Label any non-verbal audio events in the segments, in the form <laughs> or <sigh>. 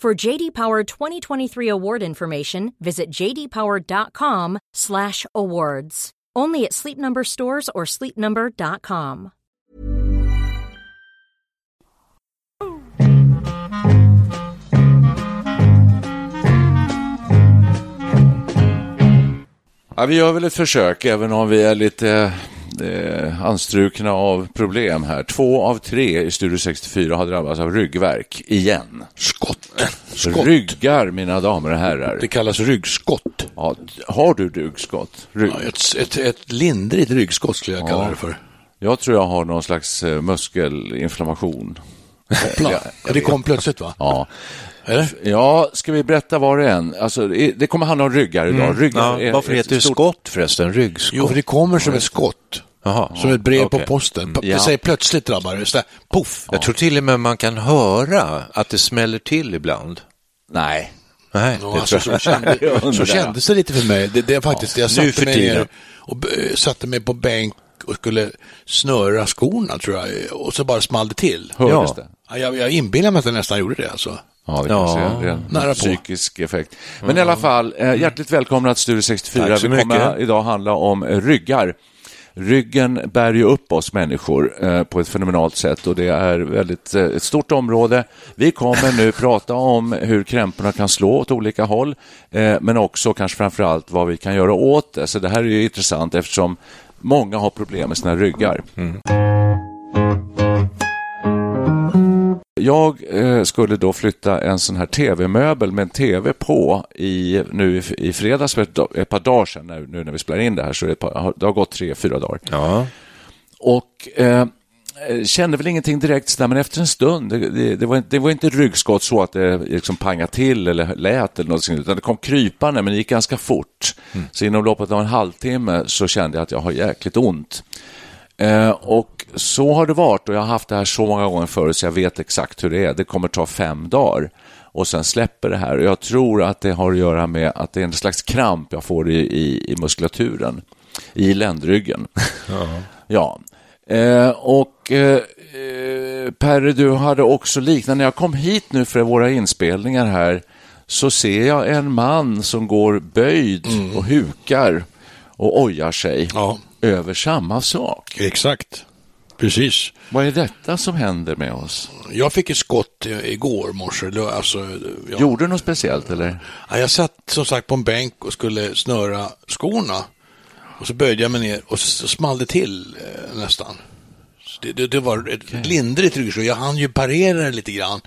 For JD Power 2023 award information, visit jdpower.com/awards. Only at Sleep Number stores or sleepnumber.com. Ja, vi gör väl ett försök, även om vi är lite eh, anstrukna av problem här. Två av tre i Studio 64 har drabbats av ryggverk igen. Skott. Skott. Ryggar, mina damer och herrar. Det kallas ryggskott. Ja, har du ryggskott? Rygg. Ja, ett, ett, ett lindrigt ryggskott skulle jag kalla Ja. det för. Jag tror jag har någon slags eh, muskelinflammation. Hoppla. Ja, det kom plötsligt va? Ja. Eller? ja, ska vi berätta var det än? Alltså, det kommer handla om ryggar idag. Ryggar Ja, är varför heter det stort- skott förresten? Ryggskott? Jo, för det kommer som ett skott. Jaha, Som ett brev okej. på posten. P- Ja. Det säger plötsligt drabbar det. Så där, Poff! Jag tror till och med man kan höra att det smäller till ibland. Nej. Nej, Ja, alltså, så, jag. kände, <laughs> Jag så kändes det lite för mig. Det, det är faktiskt, jag nu satte för mig tiden. ner och b- satte mig på bänk och skulle snöra skorna tror jag. Och så bara small det till. Hördes Ja. det? Ja, Jag, jag inbillar mig att jag nästan gjorde det alltså. Ja, det Ja, kanske är en nära på. psykisk effekt. Men i alla fall, eh, hjärtligt välkomna till Studio 64. Tack så Vi kommer mycket. idag handla om eh, ryggar. Ryggen bär ju upp oss människor eh, på ett fenomenalt sätt och det är väldigt, eh, ett stort område. Vi kommer nu prata om hur krämporna kan slå åt olika håll, eh, men också kanske framför allt vad vi kan göra åt det. Så det här är ju intressant eftersom många har problem med sina ryggar. Mm. Jag eh, skulle då flytta en sån här tv-möbel med en tv på i, nu i, i fredags för ett, ett par dagar sedan, när, nu när vi spelar in det här, så det, par, har- det har gått tre, fyra dagar. Ja. Och eh, eh, kände väl ingenting direkt sådär, men efter en stund, det, det, det, var, inte- det var inte ryggskott så att det liksom pangade till eller lät eller något sånt, utan det kom krypande, men det gick ganska fort. Så inom loppet av en halvtimme så kände jag att jag har jäkligt ont. Eh, och så har det varit och jag har haft det här så många gånger förut så jag vet exakt hur det är. Det kommer ta fem dagar och sen släpper det här. Och jag tror att det har att göra med att det är en slags kramp jag får i, i, i muskulaturen, i ländryggen. ja. <laughs> Eh, och eh, Perre, du hade också liknande. När jag kom hit nu för våra inspelningar här så ser jag en man som går böjd och hukar och ojar sig Ja. Över samma sak. Exakt. Precis. Vad är detta som händer med oss? Jag fick ett skott igår morse. Alltså, jag, Gjorde du något speciellt eller? ja, jag satt som sagt på en bänk och skulle snöra skorna. Och så böjde jag mig ner och så small det till eh, nästan. Så det, det, det var ett lindrigt ryggskott. Jag hann ju parera lite grann.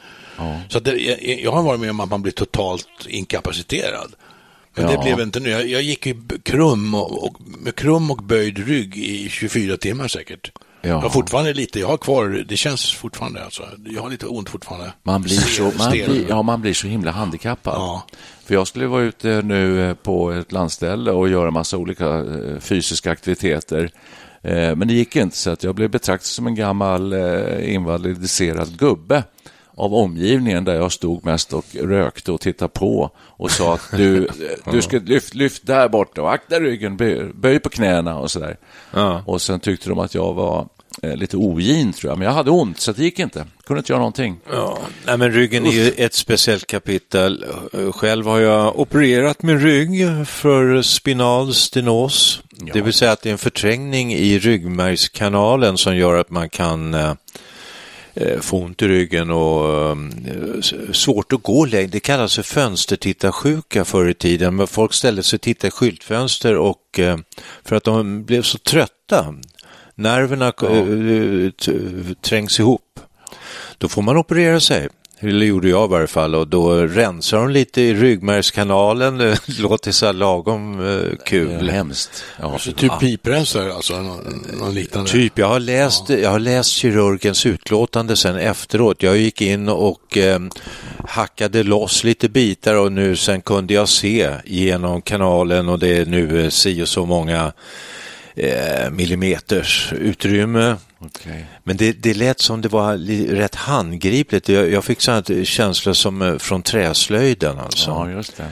Så att det, jag, jag har varit med om att man blir totalt inkapaciterad. Men Ja. det blev inte nu. Jag, jag gick i krum och, och, med krum och böjd rygg i 24 timmar säkert. Ja. Jag har fortfarande lite, jag har kvar, det känns fortfarande alltså. Jag har lite ont fortfarande. Man blir, så, man, blir, ja, man blir så himla handikappad. Ja. För jag skulle vara ute nu eh, på ett landställe och göra massa olika eh, fysiska aktiviteter. Eh, Men det gick inte, så att jag blev betraktad som en gammal invalidiserad gubbe av omgivningen där jag stod mest och rökte och tittade på och sa att du, <laughs> du ska lyft, lyft där borta och akta ryggen, böj, böj på knäna och sådär. Ja. Och sen tyckte de att jag var eh, lite ogin tror jag, men jag hade ont så det gick inte. Kunde inte göra någonting. Ja, nej, men ryggen är ju ett speciellt kapitel. Själv har jag opererat min rygg för spinal stenos. Det vill säga att det är en förträngning i ryggmärgskanalen som gör att man kan eh, Eh, få ont i ryggen och ehm, svårt att gå längre. Det kallas för fönstertittarsjuka förr i tiden. Men folk ställde sig och tittade i skyltfönster och eh, för att de blev så trötta. Nerverna eh, ja. Trängs ihop. Då får man operera sig. Eller gjorde jag i varje fall och då rensar de lite i ryggmärgskanalen. <laughs> Det låter så här lagom eh, kul. hemskt. Ja. Alltså, typ piprensare, alltså någon, någon, liknande? Typ, jag har, läst, ja. jag har läst kirurgens utlåtande sen efteråt. Jag gick in och eh, hackade loss lite bitar och nu sen kunde jag se genom kanalen och det är nu eh, si och så många eh, millimeters utrymme. Okay. Men det, det lät som det var rätt handgripligt. Jag, jag fick sådana känslor som eh, från träslöjden. Alltså. Ja, just det.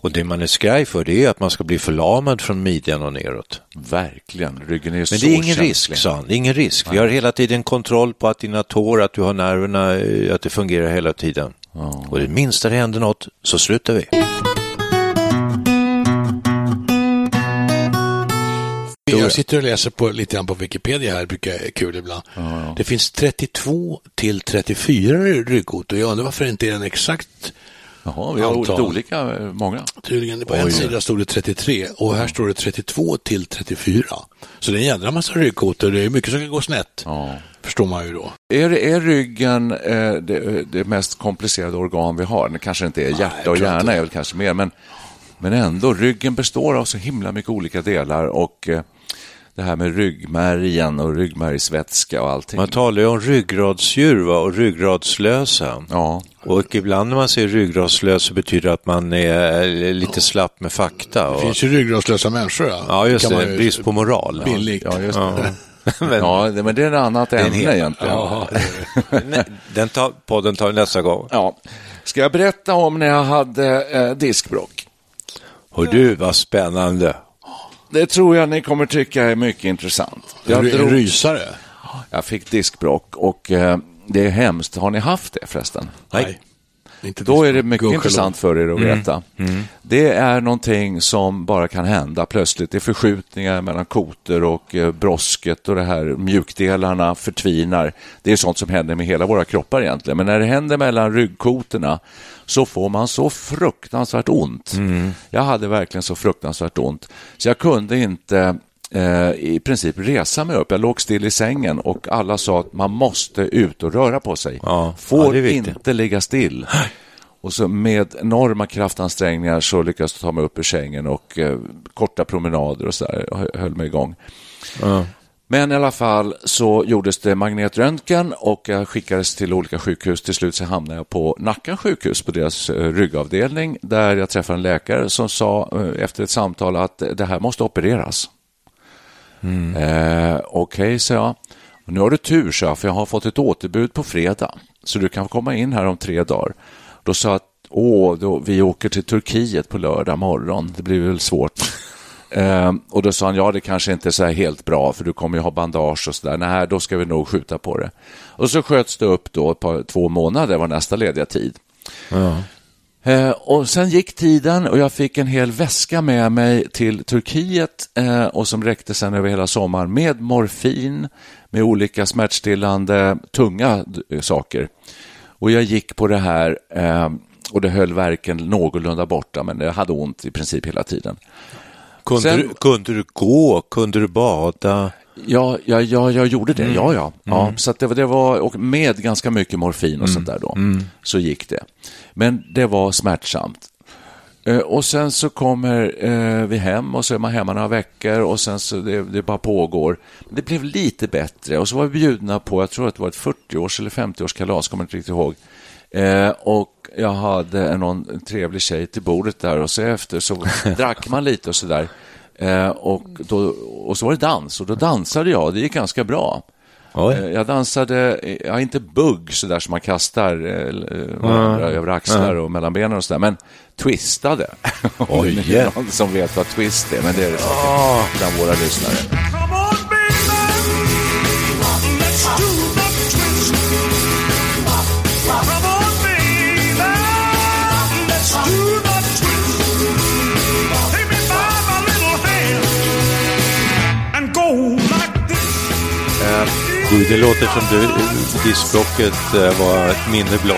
Och det man är skraj för det är att man ska bli förlamad från midjan och neråt. Verkligen, ryggen är Men så det är ingen känslig. risk, sa han. Det är ingen risk. Nej. Vi har hela tiden kontroll på att dina tår, att du har nerverna, eh, att det fungerar hela tiden. Ja. Och det minsta det händer något så slutar vi. Jag sitter och läser på, lite grann på Wikipedia här, brukar är kul ibland. Ja, ja. Det finns 32 till 34 ryggkot och jag undrar varför det inte är en exakt Jaha, vi har antal. olika, eh, många. Tydligen, på Oj. en sida stod det 33 och här står det 32 till 34. Så det är en jädra massa ryggkotor, det är mycket som kan gå snett. Ja. Förstår man ju då. Är, är ryggen eh, det, det, mest komplicerade organ vi har? Det kanske inte är hjärta Nej, och hjärna, är väl kanske mer, men, men ändå, ryggen består av så himla mycket olika delar och eh, det här med ryggmärgen och ryggmärgsvätska och allting. Man talar ju om ryggradsdjur va? och ryggradslösa. Ja. Och ibland när man säger ryggradslös så betyder det att man är lite slapp med fakta. Det finns ju ryggradslösa människor. Ja, ja just det. Brist på moral. Billigt. Ja, just det. <laughs> men, ja, men det är ett annat ämne en egentligen. Ja, <laughs> Den tar, podden tar vi nästa gång. Ja. Ska jag berätta om när jag hade eh, diskbråck? Hör du, vad spännande. Det tror jag ni kommer tycka är mycket intressant. Jag en drog... rysare? Jag fick diskbråck och eh, det är hemskt. Har ni haft det förresten? Nej. Inte Då är det mycket Gudskelov. intressant för er att mm. veta. Mm. Mm. Det är någonting som bara kan hända plötsligt. Det är förskjutningar mellan kotor och eh, brosket och det här mjukdelarna förtvinar. Det är sånt som händer med hela våra kroppar egentligen. Men när det händer mellan ryggkotorna så får man så fruktansvärt ont. Mm. Jag hade verkligen så fruktansvärt ont så jag kunde inte i princip resa mig upp. Jag låg still i sängen och alla sa att man måste ut och röra på sig. Ja, får ja, inte ligga still. Och så med enorma kraftansträngningar så lyckades jag ta mig upp ur sängen och eh, korta promenader och så där höll mig igång. Ja. Men i alla fall så gjordes det magnetröntgen och jag skickades till olika sjukhus. Till slut så hamnade jag på Nacka sjukhus på deras eh, ryggavdelning där jag träffade en läkare som sa eh, efter ett samtal att det här måste opereras. Mm. Eh, Okej, okay, sa jag. Nu har du tur, sa jag, för jag har fått ett återbud på fredag. Så du kan komma in här om tre dagar. Då sa jag att Åh, då, vi åker till Turkiet på lördag morgon. Det blir väl svårt. <laughs> Eh, och då sa han, ja det kanske inte är så här helt bra för du kommer ju ha bandage och så där. Nej, då ska vi nog skjuta på det. Och så sköts det upp då ett par, två månader var nästa lediga tid. Ja. Eh, och sen gick tiden och jag fick en hel väska med mig till Turkiet eh, och som räckte sen över hela sommaren med morfin, med olika smärtstillande, tunga saker. Och jag gick på det här eh, och det höll verken någorlunda borta, men jag hade ont i princip hela tiden. Kunde, Sen, du, kunde du gå? Kunde du bada? Ja, ja, ja jag gjorde det. Mm. Ja, ja. ja mm. Så det, det, var, och med ganska mycket morfin och mm. sånt där då, mm. så gick det. Men det var smärtsamt. Eh, och sen så kommer eh, vi hem och så är man hemma några veckor och sen så det, det bara pågår. Det blev lite bättre och så var vi bjudna på, jag tror att det var ett 40-års eller 50-års kalas, kommer inte riktigt ihåg. Eh, och jag hade någon trevlig tjej till bordet där och så efter så <laughs> drack man lite och så där. Eh, och, då, och så var det dans och då dansade jag det gick ganska bra. Oj. Eh, jag dansade, ja, inte bugg så där som man kastar eh, varandra mm. över axlar och mellan benen och så där, men twistade. Oj, yeah. någon som vet vad twist är, men det är det säkert oh. bland våra lyssnare. Det låter som du, diskbrocket eh, var ett minne blott.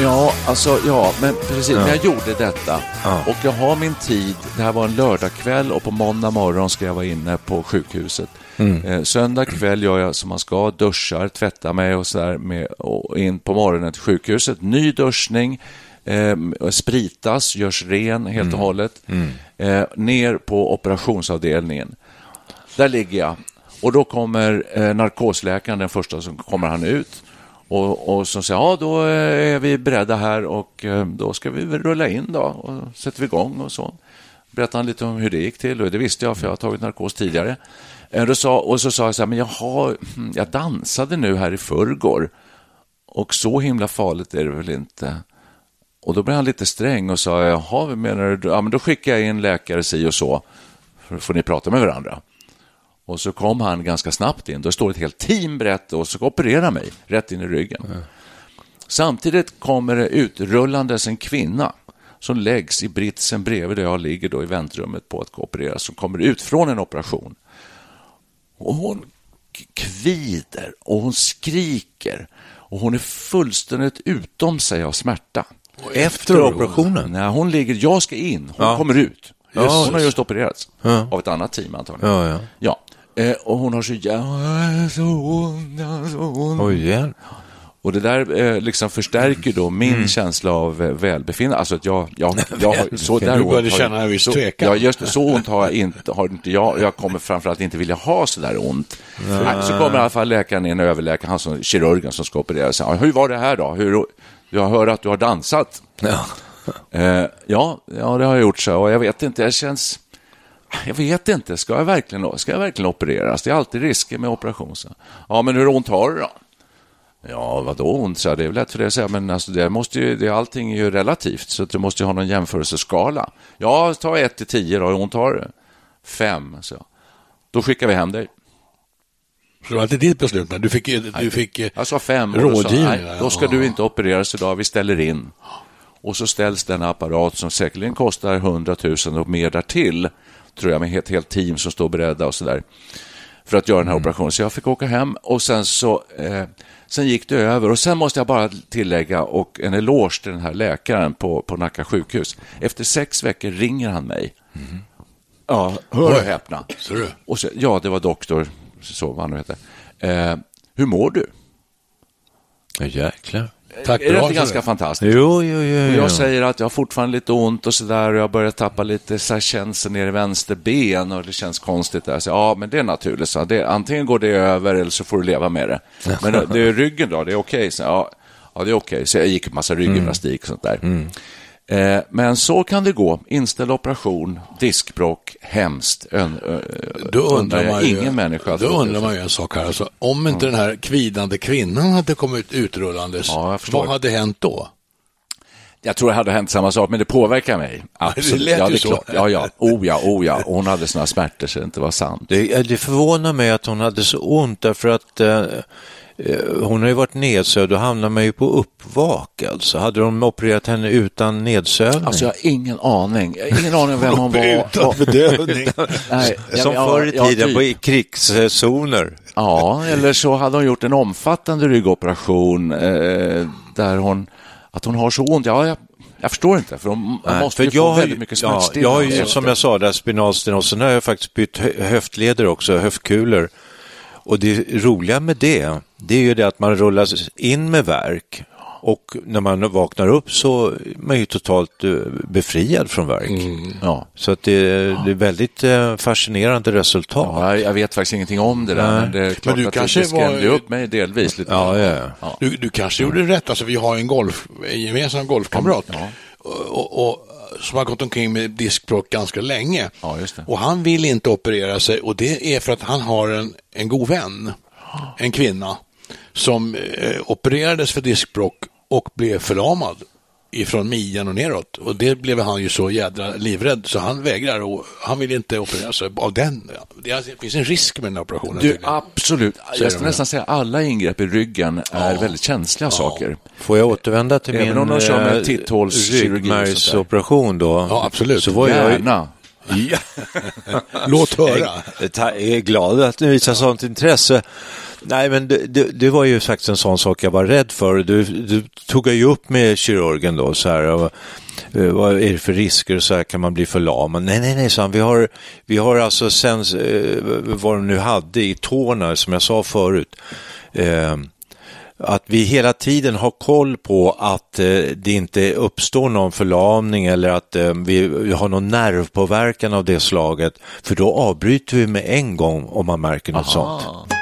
Ja, alltså ja, men precis. Ja. Men jag gjorde detta Ja. och jag har min tid. Det här var en lördagkväll och på måndag morgon ska jag vara inne på sjukhuset. Mm. Eh, söndag kväll gör jag som man ska, duschar, tvättar mig och så där med, och in på morgonen till sjukhuset. Ny duschning, eh, spritas, görs ren helt Mm. och hållet. Eh, ner på operationsavdelningen. Där ligger jag. Och då kommer eh, narkosläkaren, den första som kommer han ut. Och, och så säger ja då eh, är vi beredda här och eh, då ska vi väl rulla in då och sätter vi igång och så. Berättade han lite om hur det gick till och det visste jag för jag har tagit narkos tidigare. Eh, då sa, och så sa jag så här, men jag, har, hm, jag dansade nu här i förrgår och så himla farligt är det väl inte. Och då blev han lite sträng och sa, jaha, vad menar du? Ja, men då skickar jag in läkare si och så, för får ni prata med varandra. Och så kom han ganska snabbt in. Då står ett helt team brett och så opererar mig rätt in i ryggen. Samtidigt kommer det utrullandes en kvinna som läggs i britsen bredvid där jag ligger då i väntrummet på att opereras, som kommer ut från en operation. Och hon kvider och hon skriker och hon är fullständigt utom sig av smärta. Efter operationen? Nej, hon ligger, jag ska in, hon Ja. kommer ut. Ja, hon har just opererats Ja. av ett annat team antagligen. Ja, ja. Ja, eh, och hon har så jävla så ont, så ont. Oj, hjälp. Och det där eh, liksom förstärker då min Mm. känsla av eh, välbefinnande. Alltså att jag, jag, jag så där Du började känna en viss så, tvekan. Ja, just det, så ont har jag inte, har inte jag. Jag kommer framförallt inte vilja ha så där ont. Nej, så kommer i alla fall läkaren in, överläkaren, han som, kirurgen som ska operera. Så, hur var det här då? Hur, jag hör att du har dansat. Ja. Eh, ja, ja, det har jag gjort så. Och jag vet inte, jag känns... Jag vet inte, ska jag verkligen, ska jag verkligen opereras? Det är alltid risker med operation. Så. Ja, men hur ont har du då? Ja, vadå ont? Så det är väl lätt för dig att säga, men alltså, det måste ju, det, allting är ju relativt, så du måste ju ha någon jämförelseskala. Ja, ta ett till tio då, hur ont har du? Fem, så. Då skickar vi hem dig. Så det var inte ditt beslut, men du fick, du fick eh, Jag sa fem då sa, rådgivning. nej, då ska Ja. du inte opereras idag, vi ställer in. Och så ställs den apparat som säkerligen kostar 100 000 och mer därtill, tror jag, med ett helt team som står beredda och sådär, för att göra den här operationen. Så jag fick åka hem och sen så eh, sen gick det över. Och sen måste jag bara tillägga, och en eloge till den här läkaren på, på Nacka sjukhus. Efter sex veckor ringer han mig. Ja, hör och häpna. Och så, ja, det var doktor, så vad han nu heter. Eh, hur mår du? Ja, jäklar. Tack, är det inte ganska det. fantastiskt? Jo, jo, jo. Och jo. jag säger att jag har fortfarande lite ont och sådär och jag börjar tappa lite så här känsel ner i vänster ben och det känns konstigt där. Så, ja, men det är naturligt. Så det, antingen går det över eller så får du leva med det. Men det- det är ryggen då, det är okej. Så, ja, ja, det är okej. Så jag gick en massa rygggymnastik och sånt där. Eh, men så kan det gå. Inställd operation, diskbråck, hemskt. Ön, ö, Då undrar man ju, ingen människa då undrar man ju en sak här. Alltså, om inte den här kvidande kvinnan hade kommit utrullandes, Ja, vad hade hänt då? Jag tror det hade hänt samma sak, men det påverkar mig. <laughs> Absolut. lät ja, ju det så. klart. Ja, ja. Oh ja, oh ja. Hon hade såna smärtor så det inte var sant. Det, det förvånar mig att hon hade så ont därför att eh, eh, hon har ju varit nedsövd och hamnar man ju på uppvak alltså. Hade de opererat henne utan nedsövning? Alltså jag har ingen aning. Jag har ingen aning vem hon var. Utan bedövning. <laughs> Nej, jag- Som ja, förr i ja, tiden typ. på i krigszoner. Ja, eller så hade hon gjort en omfattande ryggoperation eh, där hon, att hon har så ont. Ja, jag, jag förstår inte, för hon Nej, måste för ju få jag har väldigt mycket ja, smärtstillande. jag har ju, Som jag sa, där spinalstenosen har jag faktiskt bytt hö- höftleder också, höftkulor. Och det roliga med det, det är ju det att man rullas in med verk och när man vaknar upp så är man ju totalt eh, befriad från verk. Ja. Så att det, det är väldigt eh, fascinerande resultat. Ja, jag, jag vet faktiskt ingenting om det där, Nej. men det är klart du att kanske det skrämde var- upp mig delvis. Lite. Ja, ja, ja. Du, du kanske gjorde rätt, alltså vi har en, golf, en gemensam golfkamrat Ja. och, och, som har gått omkring med diskbråck ganska länge. Ja. Och han vill inte operera sig och det är för att han har en, en god vän, en kvinna, som eh, opererades för diskbråck och blev förlamad ifrån midjan och neråt. Och det blev han ju så jädra livrädd så han vägrar och han vill inte operera sig av den. Det finns en risk med den här operationen. Du, absolut. Jag ska de nästan säga alla ingrepp i ryggen är väldigt känsliga saker. Får jag återvända till Även min om de kör med eh, ryggmärgsoperation då? Ja, absolut. Så var jag. Ja. <laughs> Låt höra. Jag är glad att ni visar sånt intresse. Nej, men det, det, det, var ju faktiskt en sån sak jag var rädd för. Du, du tog ju upp med kirurgen då, så här, och, eh, vad är det för risker så här, kan man bli förlamad? Nej, nej, nej, så han, vi har, vi har alltså sen, eh, vad de nu hade i tårna, som jag sa förut, eh, att vi hela tiden har koll på att eh, det inte uppstår någon förlamning eller att eh, vi, vi, har någon nervpåverkan av det slaget, för då avbryter vi med en gång om man märker något Aha. sånt.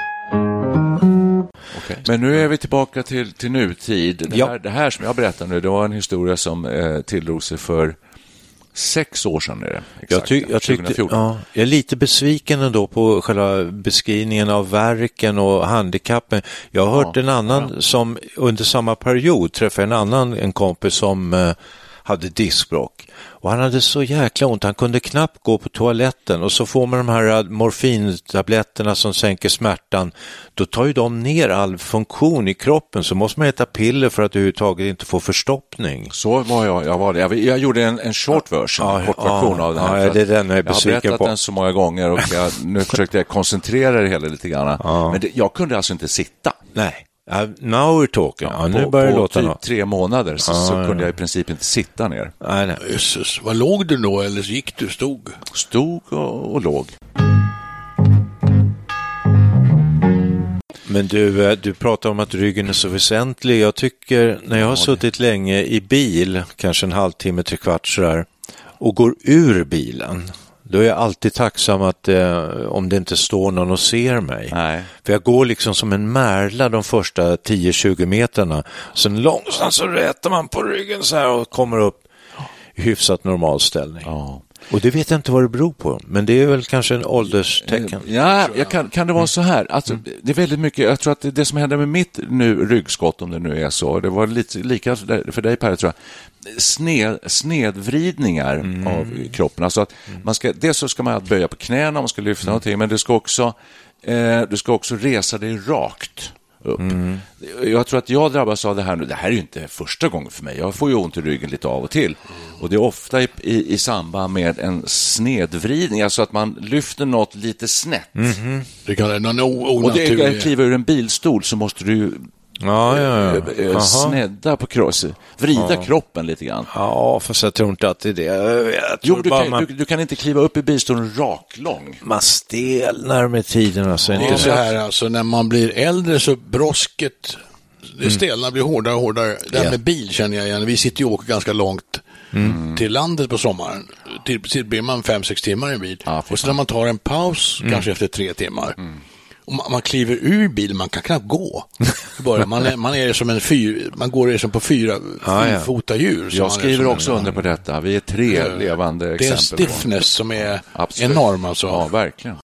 Okay. Men nu är vi tillbaka till, till nutid. Det, ja. här, det här som jag berättar nu, det var en historia som eh, tilldrog sig för sex år sedan. Är det, exakt, jag, ty jag, tyckte, ja, jag är lite besviken ändå på själva beskrivningen av verken och handikappen. Jag har ja, hört en annan ja. som under samma period träffade en annan en kompis som eh, hade diskbråck. Och han hade så jäkla ont, han kunde knappt gå på toaletten och så får man de här morfintabletterna som sänker smärtan. Då tar ju de ner all funktion i kroppen så måste man äta piller för att överhuvudtaget inte få förstoppning. Så var jag, jag var det. Jag, jag gjorde en, en short version, ja, en kort version ja, av den här. Ja, det är den jag är Jag har berättat på. den så många gånger och jag, nu försökte jag koncentrera det hela lite grann. Ja. Men det, jag kunde alltså inte sitta. Nej. Uh, now we're talking. Ja, nu börjar det låta typ något. tre månader så, ah, så kunde jag i princip inte sitta ner. Nej, nej. Jesus, vad låg du då eller gick du? Stod? Stod och, och låg. Men du, eh, du pratar om att ryggen är så väsentlig. Jag tycker när jag har suttit länge i bil, kanske en halvtimme, tre kvart sådär, och går ur bilen, då är jag alltid tacksam att eh, om det inte står någon och ser mig. Nej. För jag går liksom som en märla de första 10-20 meterna. Sen långsamt så rätar man på ryggen så här och kommer upp i hyfsat normal ställning. Ja. Och det vet jag inte vad det beror på, men det är väl kanske en ålderstecken. Ja, jag kan, kan det vara så här? Alltså, mm. Det är väldigt mycket, jag tror att det, det som hände med mitt nu ryggskott, om det nu är så, det var lite lika för dig Per, tror jag, sned, snedvridningar mm. av kroppen. Alltså att man ska, dels så ska man böja på knäna om man ska lyfta mm. någonting, men du ska också, eh, du ska också resa dig rakt upp. Mm. Jag tror att jag drabbas av det här nu. Det här är ju inte första gången för mig. Jag får ju ont i ryggen lite av och till. Och det är ofta i, i, i samband med en snedvridning, alltså att man lyfter något lite snett. Mm. Det kan vara någon onaturlig... Och det, kliva ur en bilstol så måste du Ja, ja, ja. Eh, eh, snedda på kroppen, vrida ja. kroppen lite grann. Ja, fast jag tror inte att det är det. Jo, du kan, man... du, du, kan inte kliva upp i bilstolen raklång. Man stelnar med tiden. Alltså. Det är så här, alltså, när man blir äldre så brosket, det mm. stelnar, blir hårdare och hårdare. Det här med bil känner jag igen. Vi sitter ju och åker ganska långt mm. till landet på sommaren. Till, till blir man fem, sex timmar i en bil. Ja, och så när man tar en paus, mm. kanske efter tre timmar, mm och man, man kliver ur bilen, man kan knappt gå. Man, är, man är som en fyr, man går som på fyra ah, ja. fota djur. Jag skriver också en, under på detta. Vi är tre uh, levande exempel. Det är en stiffness på. som är Absolut. enorm alltså. Ja, verkligen.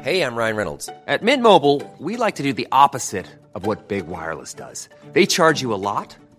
Hej, jag Ryan Reynolds. At Mint Mobile, we like to do the opposite of what Big Wireless does. They charge you a lot.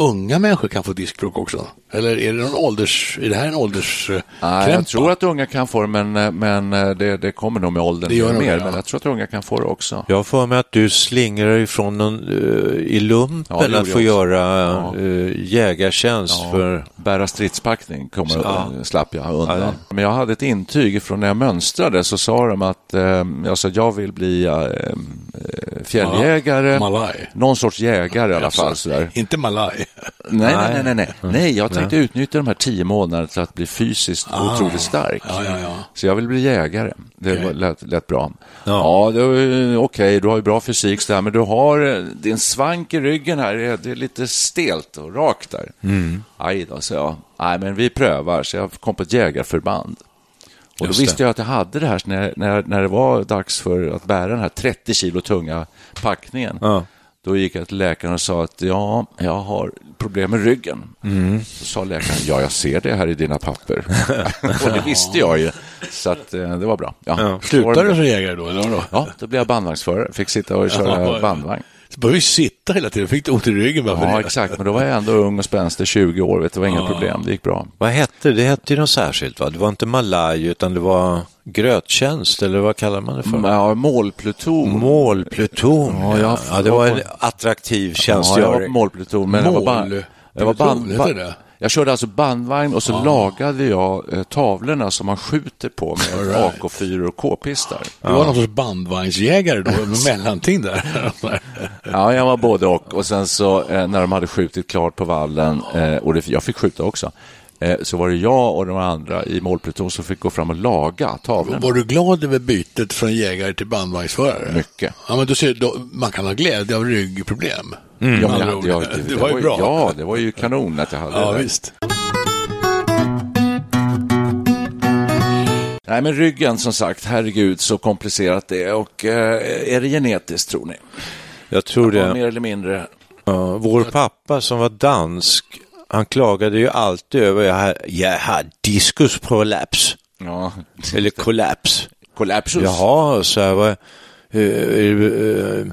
Unga människor kan få diskbråck också? Eller är det, någon ålders, är det här en ålderskrämpa? Nej, jag tror att unga kan få det, men, men eh, det, det kommer nog med åldern Det gör mer. ja. Men jag tror att unga kan få det också. Jag har för mig att du slingrar ifrån någon, eh, i lumpen Ja, att få jag göra Ja. eh, jägartjänst Ja, för... Bära stridspackning kommer, Ja. slapp jag undan. Ja, Men jag hade ett intyg från när jag mönstrade så sa de att eh, alltså, jag vill bli fjälljägare. Malaj. Någon sorts jägare i alla fall. Alltså, Sådär. Inte Malaj. Nej, nej, nej, nej, nej. nej jag tänkte utnyttja de här tio månaderna till att bli fysiskt otroligt stark. Ja, ja, ja. Så jag vill bli jägare. Det var, lät, lät bra. Ja. Ja, okej, du har ju bra fysik där, men du har eh, din svank i ryggen här, det är- lite stelt och rakt där. Mm. Aj då, så jag. Nej, men vi prövar, så jag kom på ett jägarförband. Och då visste jag att jag hade det här när, när, när det var dags för att bära den här 30 kilo tunga packningen. Ja. Då gick jag till läkaren och sa att ja, jag har problem med ryggen. Mm. Så sa läkaren, ja, jag ser det här i dina papper. <laughs> och det visste jag ju, så att, eh, det var bra. Ja. Det Slutade du som jägare då? Eller? Ja, då blev jag bandvagnsförare. Fick sitta och köra Ja, ja. bandvagn. Så började vi sitta hela tiden. Fick du ont i ryggen bara för Ja, det? exakt. Men då var jag ändå ung och spänstig, 20 år. Vet du, det var inga problem. Det gick bra. Vad hette det? Det hette ju något särskilt va? Det var inte Malaj utan det var gröttjänst eller vad kallar man det för? Ja, målpluton. Målpluton. Ja, jag ja, det var en attraktiv Ja, jag var på tjänstgöring. målpluton. Men jag var, Mål- jag var band, pluton, ba- heter det? Jag körde alltså bandvagn och så lagade jag eh, tavlorna som man skjuter på med AK4 och K-pistar. Du var någon sorts bandvagnsjägare då, med mellanting där. <laughs> Ja, jag var både och. Och sen så eh, när de hade skjutit klart på vallen, eh, och det, jag fick skjuta också, så var det jag och de andra i målpluton som fick gå fram och laga tavlorna. Var du glad över bytet från jägare till bandvagnsförare? Mycket. Ja, men då ser, då, man kan ha glädje av ryggproblem. Med Ja, jag, jag, det, var ju bra. Ja, det var ju kanon att jag hade Ja, det. visst. Nej, men ryggen som sagt, herregud så komplicerat det är. Och eh, är det genetiskt tror ni? Jag tror det. mer eller mindre. Ja, vår pappa som var dansk, han klagade ju alltid över jag jag har diskusprolaps. Ja. Eller kollaps. Kollapsus. Jaha, så jag var eh, eh,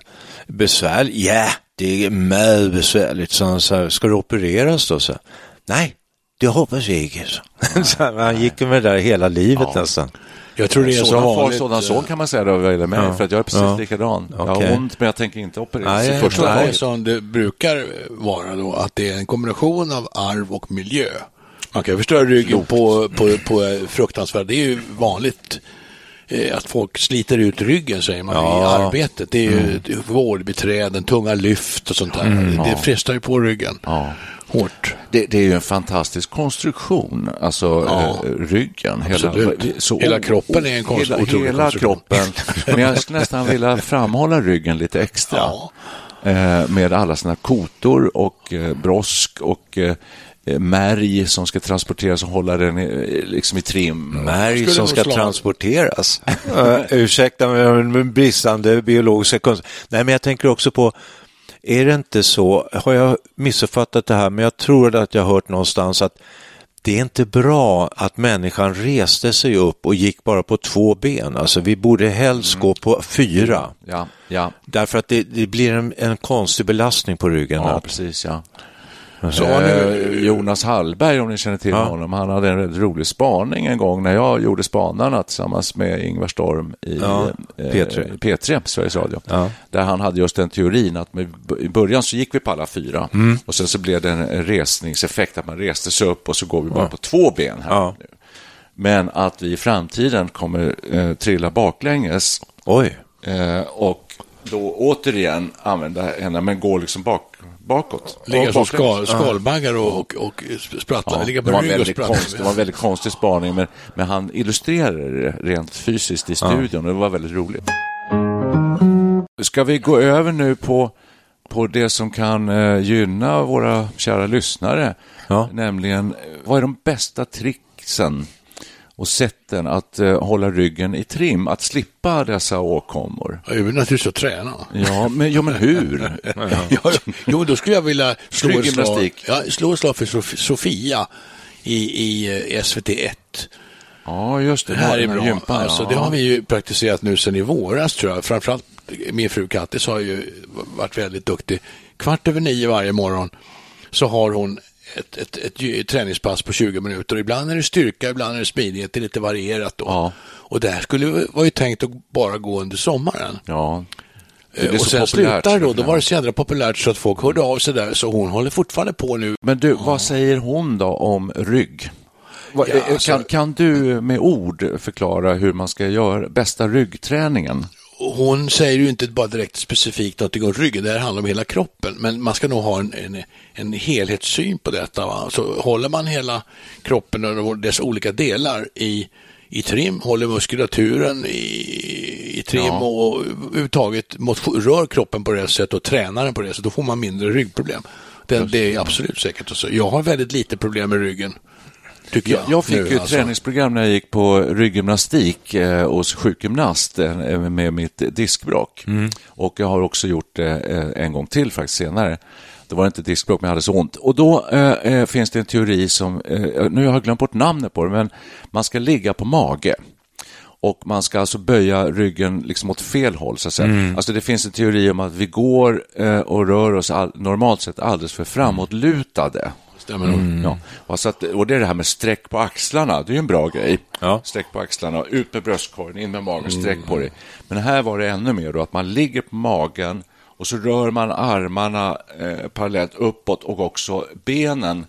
besvärligt. Ja, det är mycket besvärligt. Så han sa, ska du opereras då? Så, Nej, det hoppas jag inte. <laughs> Så. han gick med det där hela livet Ja. nästan. Jag tror det är så Sådan far, vanligt. sådan son kan man säga då vad gäller mig, Ja. för att jag är precis Ja. likadan. Jag Okej. har ont, men jag tänker inte opereras Nej, i jag Jag första tror det är som det brukar vara då, att det är en kombination av arv och miljö. Man kan förstöra ryggen på, på, på fruktansvärt, det är ju vanligt eh, att folk sliter ut ryggen säger man i Ja. arbetet. Det är ju mm. vårdbiträden, tunga lyft och sånt där. det frestar ju på ryggen Ja. Hårt. Det, det är ju en fantastisk konstruktion, alltså Ja. eh, ryggen. Absolut. Hela kroppen är en konst- hela, otrolig hela konstruktion. kroppen. Men jag skulle nästan vilja framhålla ryggen lite extra. Ja. Eh, med alla sina kotor och eh, brosk och eh, eh, märg som ska transporteras och hålla den i, liksom i trim. Märg skulle som ska slå- transporteras. uh, <laughs> ursäkta med bristande biologiska kunskap. Nej, men jag tänker också på, är det inte så, har jag missuppfattat det här, men jag tror att jag har hört någonstans att det är inte bra att människan reste sig upp och gick bara på två ben. Alltså vi borde helst gå på fyra. Ja, ja, Därför att det, det blir en, en konstig belastning på ryggen. ja precis. Ja. Ni- Eh, Jonas Hallberg, om ni känner till Ja. honom, han hade en väldigt rolig spaning en gång när jag gjorde Spanarna tillsammans med Ingvar Storm i Ja, eh, P3. P3, Sveriges Radio. Ja. Där han hade just den teorin att med, i början så gick vi på alla fyra Mm. och sen så blev det en, resningseffekt, att man reste sig upp och så går vi bara på två ben här nu. Men att vi i framtiden kommer eh, trilla baklänges Oj, eh, och då återigen använda henne, men gå liksom bak, bakåt. Ligga som skal, skalbaggar och, och, och sprattla. Ja, Ligga det, på rygg och väldigt sprattla. konst, det var en väldigt konstig spaning, men, men han illustrerade det rent fysiskt i studion och det var väldigt roligt. Ska vi gå över nu på, på det som kan eh, gynna våra kära lyssnare? Ja. Nämligen, eh, vad är de bästa tricksen och sätten att eh, hålla ryggen i trim, att slippa dessa åkommor? Ja, det är naturligtvis att träna. Ja, men, ja, men hur? <laughs> Ja, jo, då skulle jag vilja slå ett slag, ja, slå ett slag för Sof- Sofia i, i eh, SVT1. Ja, just det. Det här är bra. gympan, alltså, ja. Det har vi ju praktiserat nu sedan i våras tror jag. Framförallt min fru Kattis har ju varit väldigt duktig. Kvart över nio varje morgon så har hon ett, ett, ett, ett träningspass på 20 minuter. Ibland är det styrka, ibland är det smidighet, det är lite varierat då. Ja. Och det här skulle var ju tänkt att bara gå under sommaren. Ja. Det Eh, blir och sen populärt, slutar då, då var det så jädra populärt så att folk hörde av sig där, så hon håller fortfarande på nu. Men du, vad säger hon då om rygg? Ja, eh, alltså- kan, kan du med ord förklara hur man ska göra bästa ryggträningen? Och Hon säger ju inte bara direkt specifikt någonting om ryggen, det här handlar om hela kroppen. Men man ska nog ha en, en, en helhetssyn på detta. Va? Så håller man hela kroppen och dess olika delar i, i trim, håller muskulaturen i, i trim Ja. och överhuvudtaget rör kroppen på det sättet och tränar den på det sättet, då får man mindre ryggproblem. Det, det är absolut säkert. Så jag har väldigt lite problem med ryggen. Tycker jag. Jag, fick nu, ju ett alltså. träningsprogram när jag gick på rygggymnastik eh, hos sjukgymnast eh, med mitt diskbråck. Och jag har också gjort det eh, en gång till faktiskt senare. Det var inte diskbråck, men jag hade så ont. Och då eh, eh, finns det en teori som, eh, nu har jag glömt bort namnet på det, men man ska ligga på mage. Och man ska alltså böja ryggen liksom åt fel håll. Så att säga. Alltså det finns en teori om att vi går eh, och rör oss all, normalt sett alldeles för framåtlutade. Stämmer nog. Ja. Och, så att, och det är det här med streck på axlarna, det är ju en bra grej. Ja. Streck på axlarna, ut med bröstkorgen, in med magen, streck på dig. Men här var det ännu mer då, att man ligger på magen och så rör man armarna eh, parallellt uppåt och också benen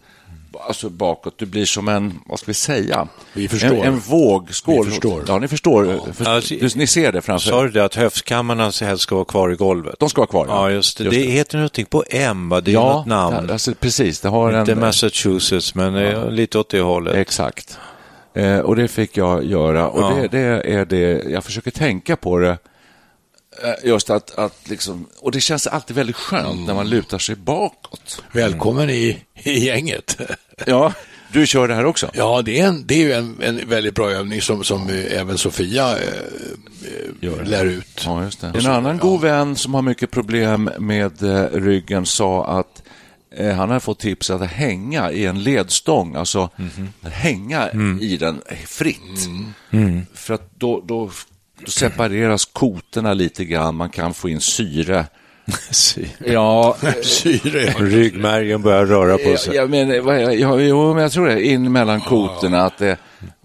alltså bakåt. Du blir som en, vad ska vi säga? Vi förstår. En, en vågskål. Vi förstår. Ja, ni förstår. För, Alltså, du, ni ser det framför Sa du det att höftkammarna helst ska vara kvar i golvet? De ska vara kvar. Ja, just det. det heter någonting på M, va? Det är ja, något namn. ja, alltså, precis. Det har Inte en... Massachusetts, men eh, lite åt det hållet. Exakt. Eh, och det fick jag göra. Och Ja. det, det är det, jag försöker tänka på det. Eh, Just att, att liksom, och det känns alltid väldigt skönt när man lutar sig bakåt. Välkommen i, i gänget. <laughs> Ja, du kör det här också? Ja, det är, en, det är ju en, en väldigt bra övning som, som även Sofia eh, eh, lär ut. Ja, just det. En annan god vän som har mycket problem med eh, ryggen sa att eh, han hade fått tips att hänga i en ledstång, alltså hänga i den fritt. För att då, då, då separeras kotorna lite grann, man kan få in syre. <laughs> Ja, <laughs> Syre, ja. Ryggmärgen börjar röra på sig. jag, men, vad- ja, jo, men jag tror det, in mellan kotorna att det...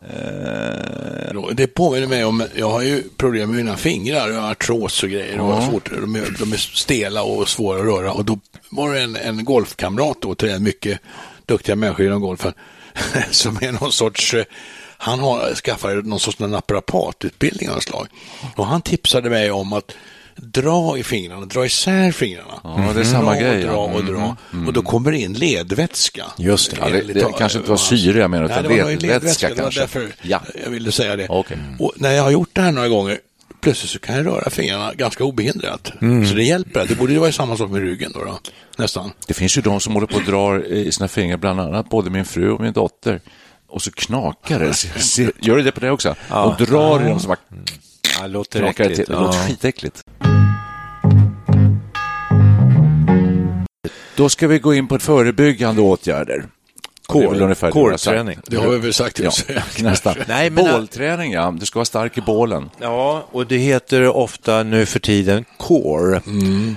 Eh, Det påminner mig om, jag har ju problem med mina fingrar, jag har artros och grejer och Ja. svårt, de, är, de är stela och svåra att röra och då var det en, en golfkamrat då till en mycket duktiga människor inom golfen <laughs> som är någon sorts, eh, han har skaffat någon sorts naprapatutbildning av något slag och han tipsade mig om att dra i fingrarna, dra isär fingrarna. Ja, det är samma dra grej, Och dra och dra. Och då kommer det in ledvätska. Just det. Ja, det- det kanske inte var syre jag menar, Nej, utan det var nog ledvätska Det var kanske. därför Ja. jag ville säga det. Okej. Och när jag har gjort det här några gånger, plötsligt så kan jag röra fingrarna ganska obehindrat. Så det hjälper. Det borde ju vara samma sak med ryggen då, då nästan. Det finns ju de som håller på och drar i sina fingrar, bland annat både min fru och min dotter. Och så knakar det. Se- Gör det det på det också? Och drar i dem så bara Ja, det låter knakar det äckligt. till. Det låter Ja. skitäckligt. Då ska vi gå in på förebyggande åtgärder. Och det har vi väl sagt. Ja, <laughs> nästan. <laughs> Nej, men- Bålträning, ja. Du ska vara stark i bålen. Ja, och det heter ofta nu för tiden core.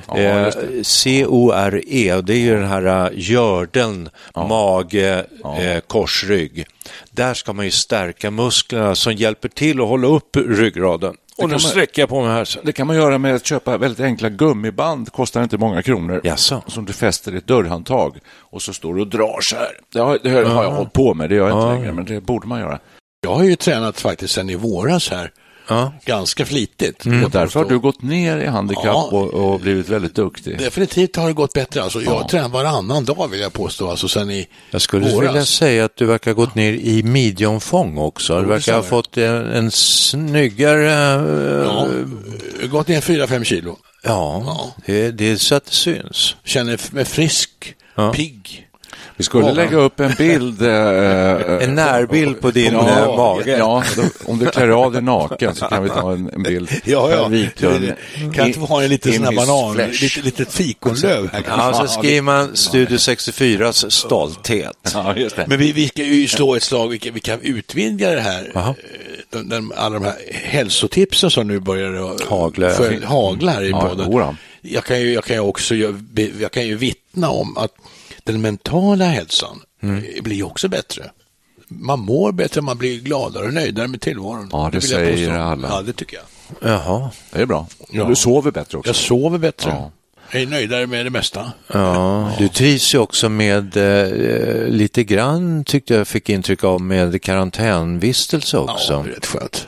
Ja, eh. C-O-R-E, och det är ju den här uh, gördeln, mage, eh, korsrygg. Där ska man ju stärka musklerna som hjälper till att hålla upp ryggraden. Och nu sträcker jag på mig här. Det kan man göra med att köpa väldigt enkla gummiband. Kostar inte många kronor. Jaså? Som du fäster i ett dörrhandtag. Och så står du och drar så här. Det har, det har jag hållit på med. Det gör jag inte Ja. längre. Men det borde man göra. Jag har ju tränat faktiskt sedan i våras här. Ja. Ganska flitigt. Och därför har du gått ner i handikapp Ja. och, och blivit väldigt duktig. Definitivt har det gått bättre. Alltså, jag tränar varannan dag vill jag påstå, alltså sen i Jag skulle våras. vilja säga att du verkar ha gått ner i midjeomfång också. Du verkar ha fått en, en snyggare... eh, Ja, har gått ner 4-5 kilo. ja, Ja. Det, det är så att det syns. Känner mig frisk, Ja. pigg. Vi skulle Ja. lägga upp en bild. eh, En närbild på din Ja, eh, mage. Ja, då, om du klär av dig naken så kan vi ta en, en bild. <laughs> Ja, ja. Per Wiklund. Kan inte vara en liten sån här banan, lite, litet fikonlöv här. Ja, så skriver man Studio 64s stolthet. Ja, just det. Men vi, vi ska ju slå ett slag, vi kan, vi kan utvidga det här. Jaha. Eh, Den, den, alla de här hälsotipsen som nu börjar Hagla. för- i Ja, podden. Jag kan ju, jag kan ju också jag, jag kan ju vittna om att den mentala hälsan eh, blir också bättre. Man mår bättre, man blir gladare och nöjdare med tillvaron. Ja, det jag säger alla. Ja, det tycker jag. Jaha. Det är bra. Ja. Du sover bättre också. Jag sover bättre. Ja. Jag är nöjdare med det mesta. Ja, du trivs ju också med eh, lite grann, tyckte jag fick intryck av, med karantänvistelse också. Ja, det är rätt skönt.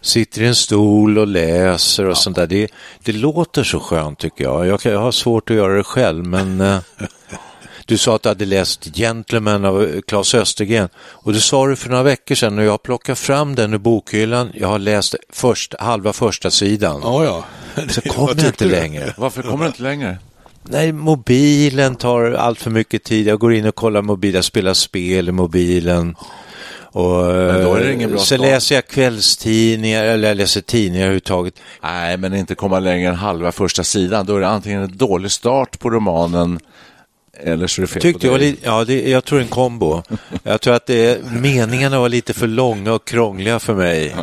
Sitter i en stol och läser och sånt där. Det, det låter så skönt tycker jag. Jag, jag har svårt att göra det själv, men eh, <laughs> du sa att du hade läst Gentleman av eh, Claes Östergren och du sa det för några veckor sedan och jag plockar fram den ur bokhyllan. Jag har läst först, halva första sidan. Ja, ja. Så <laughs> kommer jag tyckte inte du? längre. Varför kommer du inte längre? Nej, mobilen tar allt för mycket tid. Jag går in och kollar mobilen, jag spelar spel i mobilen. Och, då är det ingen bra så start. läser jag kvällstidningar, eller jag läser tidningar överhuvudtaget. Nej, men inte komma längre än halva första sidan. Då är det antingen en dålig start på romanen eller så är det fel Tyckte på jag, dig. li- ja, det, jag tror en kombo. Jag tror att det, meningarna var lite för långa och krångliga för mig.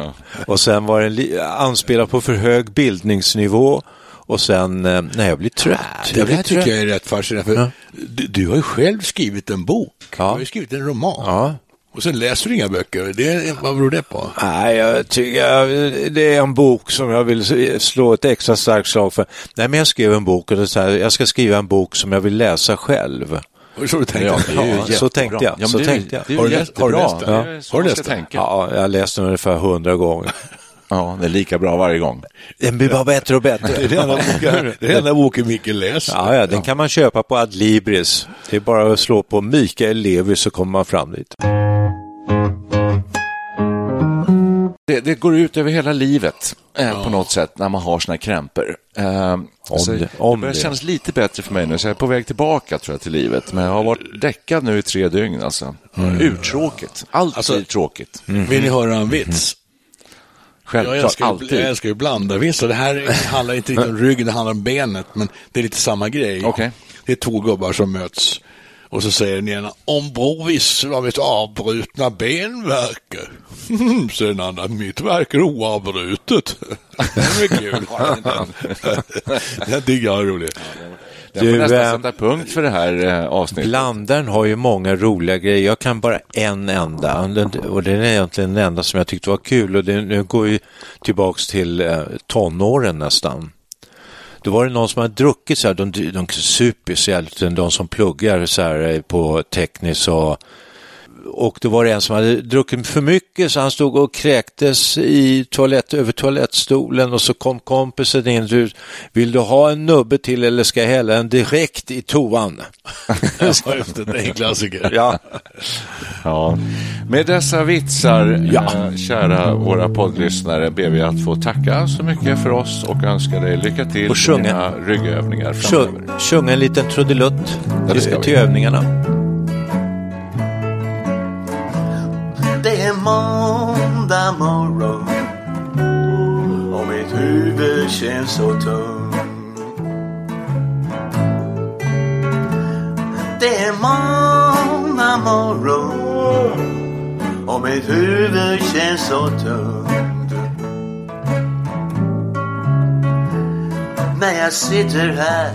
Och sen var den li- anspelad på för hög bildningsnivå. Och sen, eh, nej, jag blir trött. Det Jag blir där tycker jag är rätt fascinerande. För Ja. du, du har ju själv skrivit en bok. Du Ja. har ju skrivit en roman. Och sen läser du inga böcker. Det, vad beror det på? Nej, jag tycker det är en bok som jag vill slå ett extra starkt slag för. Nej, men jag skrev en bok och det är så här, jag ska skriva en bok som jag vill läsa själv. Så du tänkte? Ja, det är ju Ja, jättebra. så tänkte jag. Ja, så det tänkte jag. Det är Har du läst- har du läst den? Det är Ja. Har du läst den? Ja, jag har läst den ungefär hundra gånger. <laughs> Ja, det är lika bra varje gång. Den blir bara bättre och bättre. <laughs> Det är den enda boken, <laughs> det är den enda boken Mikael läser. Ja, ja, den kan man köpa på Adlibris. Det är bara att slå på Mikael Levi så kommer man fram dit. Det, det går ut över hela livet eh, på något sätt när man har här krämpor. Eh, så det- om det börjar det. kännas lite bättre för mig nu, så jag är på väg tillbaka tror jag till livet. Men jag har varit däckad nu i tre dygn alltså. Urtråkigt. Allt Alltså- tråkigt. Vill ni höra en vits? Jag Självklart, älskar, ju- alltid. jag älskar ju blandarvitsar. Det här handlar inte riktigt om <laughs> ryggen, det handlar om benet, men det är lite samma grej. Okej. Det är två gubbar som möts och så säger den ena, om bråvissel av ett avbrutna ben verkar. säger den andra, mitt verkar oavbrutet. <laughs> det är kul. Den <laughs> tycker jag är rolig. Jag får Du, nästan eh, sätta punkt för det här eh, avsnittet. Blandaren har ju många roliga grejer. Jag kan bara en enda Den- och det är egentligen den enda som jag tyckte var kul och det nu går ju tillbaks till eh, tonåren nästan. Då var det någon som hade druckit så här, de, de super så de som pluggar så här eh, på tekniskt och och då var det en som hade druckit för mycket så han stod och kräktes i toalett, över toalettstolen och så kom kompisen in ut. Vill du ha en nubbe till eller ska jag hälla en direkt i toan? <laughs> Ja, just det, det är en klassiker. Ja. Ja. Med dessa vitsar, eh, kära våra poddlyssnare, ber vi att få tacka så mycket för oss och önska dig lycka till Och med sjunga. dina ryggövningar framöver. Sjung, sjunga en liten trudelutt Ja, det ska till, vi. till övningarna. Det är måndag morgon och mitt huvud känns så tungt. Det är måndag morgon och mitt huvud känns så tungt. När jag sitter här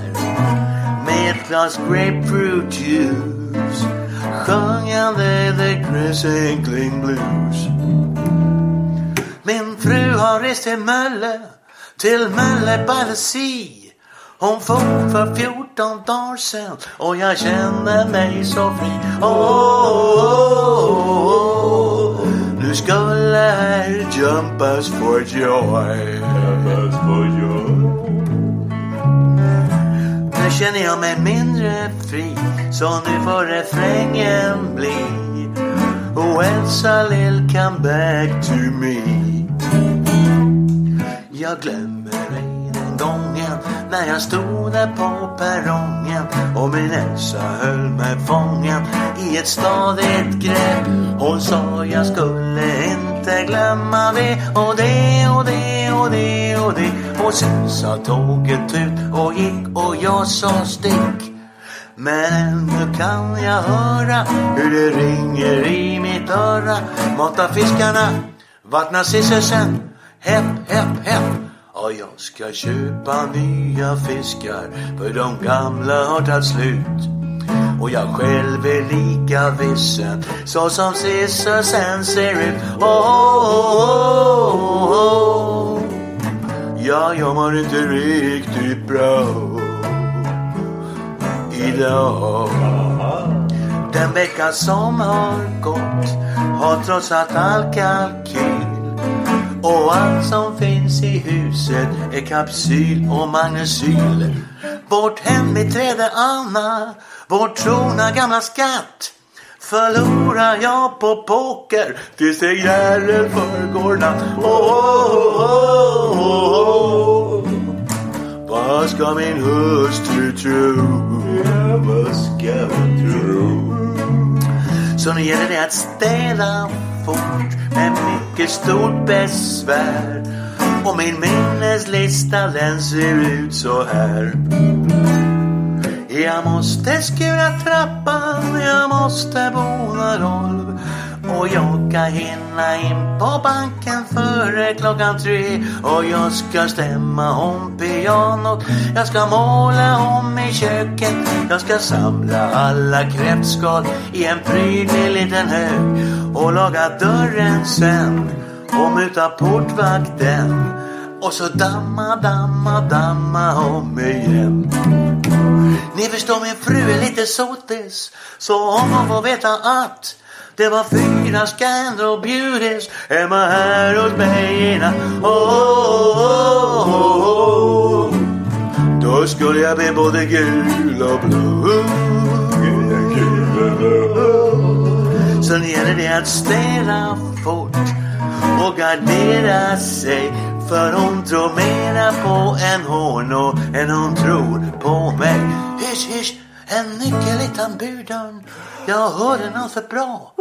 med ett glas grapefruit juice sjungande The Crescent Blues. Min fru har rest till Mölle, till Mölle by the Sea. Hon for för 14 dagar sen och jag känner mig så fri. Åh, oh, oh, oh, nu skulle jag jumpas for joy. jumpas for joy. Nu känner jag mig mindre fri Så nu får refrängen bli Oh Elsa lill come back to me Jag glömmer dig gången När jag stod där på perrongen Och min Elsa höll mig fången I ett stadigt grepp. Hon sa jag skulle inte glömma det Och det och det och det och det. Och sen sa tåget ut och gick och jag sa stick. Men nu kan jag höra hur det ringer i mitt öra. Mata fiskarna, vattna sisselsen. Hepp, hepp, hepp. Ja, jag ska köpa nya fiskar För de gamla har tagit slut och jag själv är lika vissen så som Sissa sen ser ut. Oh oh, oh, oh, oh, oh. Ja, jag mår inte riktigt bra idag. Den vecka som har gått har trotsat all kalkyl. Och allt som finns i huset är kapsyl och magnesyl. Vårt hembiträde Anna, vår trogna gamla skatt förlorar jag på poker tills det gäller förrgår natt. Oh, oh, oh, oh, oh. Vad ska min hustru tro? Ja, vad ska hon tro? Så nu gäller det att städa fort med mycket stort besvär. Och min minneslista den ser ut så här. Jag måste skura trappan, jag måste bona golv. Och jag ska hinna in på banken före klockan tre. Och jag ska stämma om pianot. Jag ska måla om i köket. Jag ska samla alla kräftskal i en prydlig liten hög. Och laga dörren sen. Och muta portvakten. Och så damma, damma, damma om igen. Ni förstår min fru är lite sotis. Så om hon får veta att det var fyra Scandal Beauties hemma här hos mig innan. natt. Oh, oh, oh, oh. Då skulle jag bli både gul och blå. Sen gäller det att städa fort och gardera sig. För hon tror mera på en hon och än hon tror på mig. Hysch, hysch, en nyckel i tamburdörren. Jag hörde något så bra.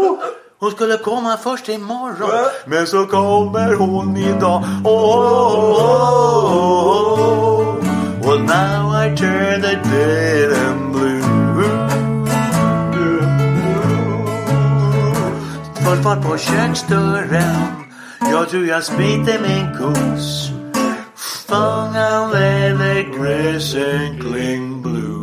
Hon skulle komma först imorgon. Men så kommer hon idag. Oh, oh, oh, oh. Well now I turn the dead and blue. Full fart på köksdörren. Jag tror jag smiter min kos. Fångar lädergräs and cling blue.